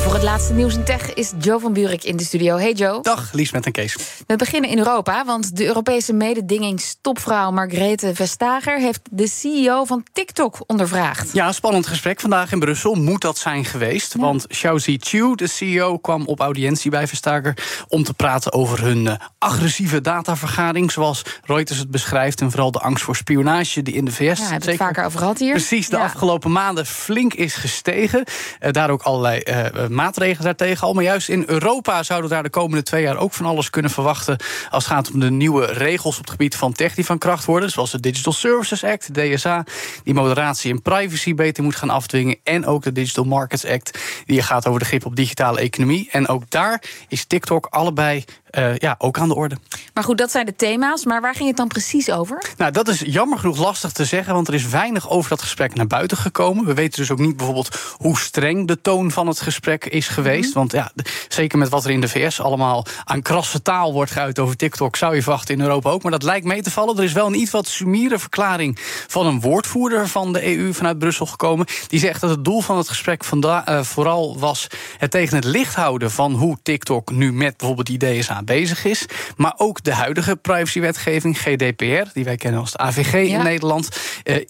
En voor het laatste nieuws in tech is Joe van Buurik in de studio. Hey Joe. Dag, Liesbeth en Kees. We beginnen in Europa, want de Europese mededingingstopvrouw Margrethe Vestager heeft de CEO van TikTok ondervraagd. Ja, spannend gesprek vandaag in Brussel. Moet dat zijn geweest? Want Xiaozi Chu, de CEO, kwam op audiëntie bij Vestager om te praten over hun uh, agressieve datavergadering, zoals Reuters het beschrijft, en vooral de angst voor spionage die in de VS. Ja, hebben we het vaker over gehad hier. Precies, de Ja. afgelopen maanden flink is gestegen. Uh, daar ook allerlei uh, maatregelen daartegen al. Maar juist in Europa zouden we daar de komende twee jaar ook van alles kunnen verwachten. als het gaat om de nieuwe regels op het gebied van tech die van kracht worden. Zoals de Digital Services Act, de DSA, die moderatie en privacy beter moet gaan afdwingen. En ook de Digital Markets Act, die gaat over de grip op digitale economie. En ook daar is TikTok allebei uh, ja, ook aan de orde. Maar goed, dat zijn de thema's. Maar waar ging het dan precies over? Nou, dat is jammer genoeg lastig te zeggen, want er is weinig over dat gesprek naar buiten gekomen. We weten dus ook niet bijvoorbeeld hoe streng de toon van het gesprek is geweest. Mm -hmm. Want ja, zeker met wat er in de VS allemaal aan krasse taal wordt geuit over TikTok, zou je verwachten in Europa ook. Maar dat lijkt mee te vallen. Er is wel een iets wat sumiere verklaring van een woordvoerder van de EU vanuit Brussel gekomen. Die zegt dat het doel van het gesprek uh, vooral was het tegen het licht houden van hoe TikTok nu met bijvoorbeeld die DSA bezig is. Maar ook de huidige privacywetgeving, GDPR, die wij kennen als de AVG ja. in Nederland,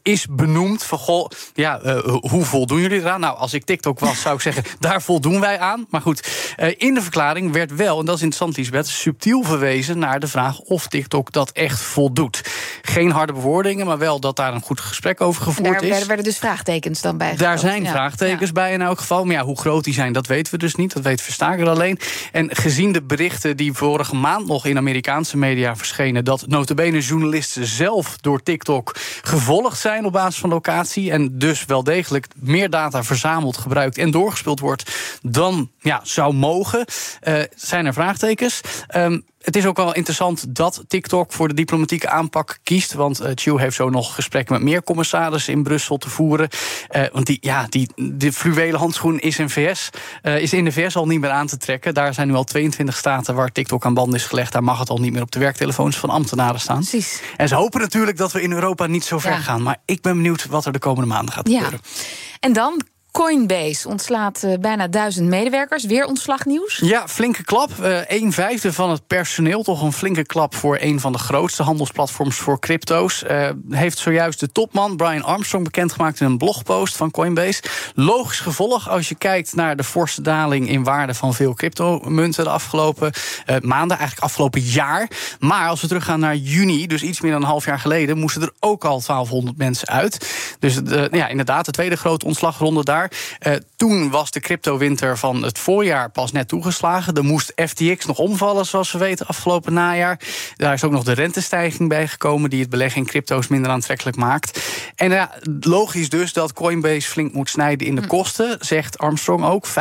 is benoemd van goh, ja, uh, hoe voldoen jullie eraan? Nou, als ik TikTok was, zou ik zeggen, daar voldoen wij aan. Maar goed, uh, in de verklaring werd wel, en dat is interessant, Lisbeth, subtiel verwezen naar de vraag of TikTok dat echt voldoet. Geen harde bewoordingen, maar wel dat daar een goed gesprek over gevoerd daar, is. Daar werden dus vraagtekens dan bij. Daar zijn ja. vraagtekens ja. bij in elk geval. Maar ja, hoe groot die zijn, dat weten we dus niet. Dat weet Verstaker alleen. En gezien de berichten die vorige maand nog in Amerikaanse media verschenen... dat notabene journalisten zelf door TikTok gevolgd zijn op basis van locatie... en dus wel degelijk meer data verzameld, gebruikt en doorgespeeld wordt... dan ja, zou mogen, uh, zijn er vraagtekens. Um, het is ook wel interessant dat TikTok voor de diplomatieke aanpak kiest. Want uh, Chu heeft zo nog gesprekken met meer commissarissen in Brussel te voeren. Uh, want die, ja, die, de fluwelen handschoen is in, VS, uh, is in de VS al niet meer aan te trekken. Daar zijn nu al 22 staten waar TikTok aan band is gelegd. Daar mag het al niet meer op de werktelefoons van ambtenaren staan. Precies. En ze hopen natuurlijk dat we in Europa niet zo ver ja. gaan. Maar ik ben benieuwd wat er de komende maanden gaat gebeuren. Ja. En dan Coinbase ontslaat uh, bijna duizend medewerkers. Weer ontslagnieuws? Ja, flinke klap. Uh, een vijfde van het personeel. Toch een flinke klap voor een van de grootste handelsplatforms voor crypto's. Uh, heeft zojuist de topman Brian Armstrong bekendgemaakt in een blogpost van Coinbase. Logisch gevolg als je kijkt naar de forse daling in waarde van veel cryptomunten de afgelopen maanden, eigenlijk afgelopen jaar. Maar als we teruggaan naar juni, dus iets meer dan een half jaar geleden, moesten er ook al 1200 mensen uit. Dus ja, inderdaad, de tweede grote ontslagronde daar. Uh, toen was de cryptowinter van het voorjaar pas net toegeslagen. Er moest FTX nog omvallen, zoals we weten, afgelopen najaar. Daar is ook nog de rentestijging bij gekomen... die het beleggen in crypto's minder aantrekkelijk maakt. En ja, logisch dus dat Coinbase flink moet snijden in de kosten... zegt Armstrong ook. 25%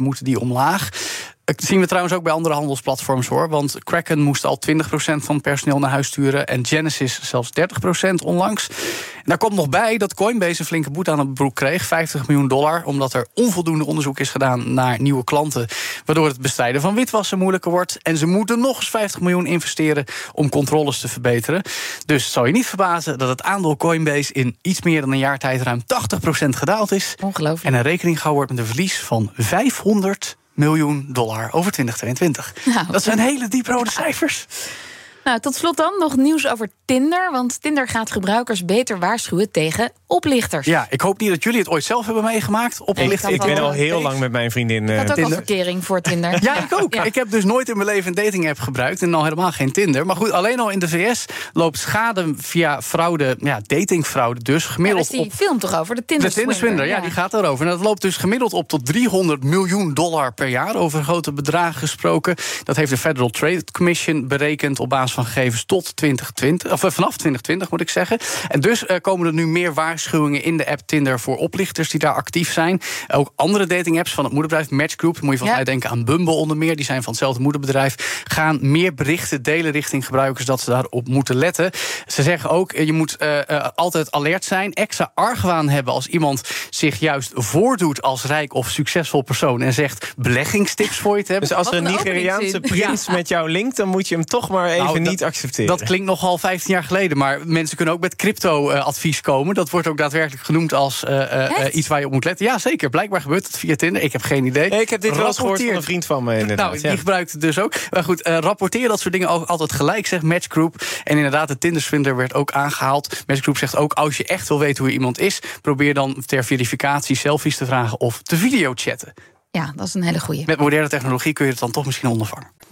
moeten die omlaag. Dat zien we trouwens ook bij andere handelsplatforms hoor. Want Kraken moest al 20% van het personeel naar huis sturen. En Genesis zelfs 30% onlangs. En daar komt nog bij dat Coinbase een flinke boete aan het broek kreeg. 50 miljoen dollar. Omdat er onvoldoende onderzoek is gedaan naar nieuwe klanten. Waardoor het bestrijden van witwassen moeilijker wordt. En ze moeten nog eens 50 miljoen investeren om controles te verbeteren. Dus het zal je niet verbazen dat het aandeel Coinbase in iets meer dan een jaar tijd ruim 80% gedaald is. Ongelooflijk. En een rekening gehouden wordt met een verlies van 500 miljoen dollar over 2022. Nou, dat zijn hele dieprode cijfers. Nou, tot slot dan nog nieuws over Tinder. Want Tinder gaat gebruikers beter waarschuwen tegen oplichters. Ja, ik hoop niet dat jullie het ooit zelf hebben meegemaakt. Oplichters. Ik, ik ben al heel lang met mijn vriendin uh, Ik had ook Tinder. al verkering voor Tinder. ja, ik ook. Ja. Ik heb dus nooit in mijn leven een dating app gebruikt. En al helemaal geen Tinder. Maar goed, alleen al in de VS loopt schade via fraude, ja, datingfraude dus. Gemiddeld ja, die op, film toch over? De Tinder De Tinder Swindler, ja, die gaat daarover. En dat loopt dus gemiddeld op tot 300 miljoen dollar per jaar. Over grote bedragen gesproken. Dat heeft de Federal Trade Commission berekend op basis van gegevens tot 2020, of vanaf 2020 moet ik zeggen. En dus komen er nu meer waarschuwingen in de app Tinder voor oplichters die daar actief zijn. Ook andere dating-apps van het moederbedrijf Matchgroup, moet je volgens mij denken aan Bumble onder meer, die zijn van hetzelfde moederbedrijf, gaan meer berichten delen richting gebruikers dat ze daarop moeten letten. Ze zeggen ook, je moet altijd alert zijn, extra argwaan hebben als iemand zich juist voordoet als rijk of succesvol persoon en zegt beleggingstips voor je te hebben. Dus als er een Nigeriaanse prins met jou linkt, dan moet je hem toch maar even nou, niet accepteren. Dat klinkt nogal 15 jaar geleden, maar mensen kunnen ook met crypto-advies komen. Dat wordt ook daadwerkelijk genoemd als uh, uh, iets waar je op moet letten. Ja, zeker. Blijkbaar gebeurt het via Tinder. Ik heb geen idee. ik heb dit wel eens gehoord van een vriend van me. Inderdaad. Nou, die gebruikt het dus ook. Maar goed, rapporteer dat soort dingen ook altijd gelijk, zegt Matchgroup. En inderdaad, de Tinder-swindler werd ook aangehaald. Matchgroup zegt ook, als je echt wil weten hoe iemand is, probeer dan ter verificatie selfies te vragen of te videochatten. Ja, dat is een hele goeie. Met moderne technologie kun je het dan toch misschien ondervangen.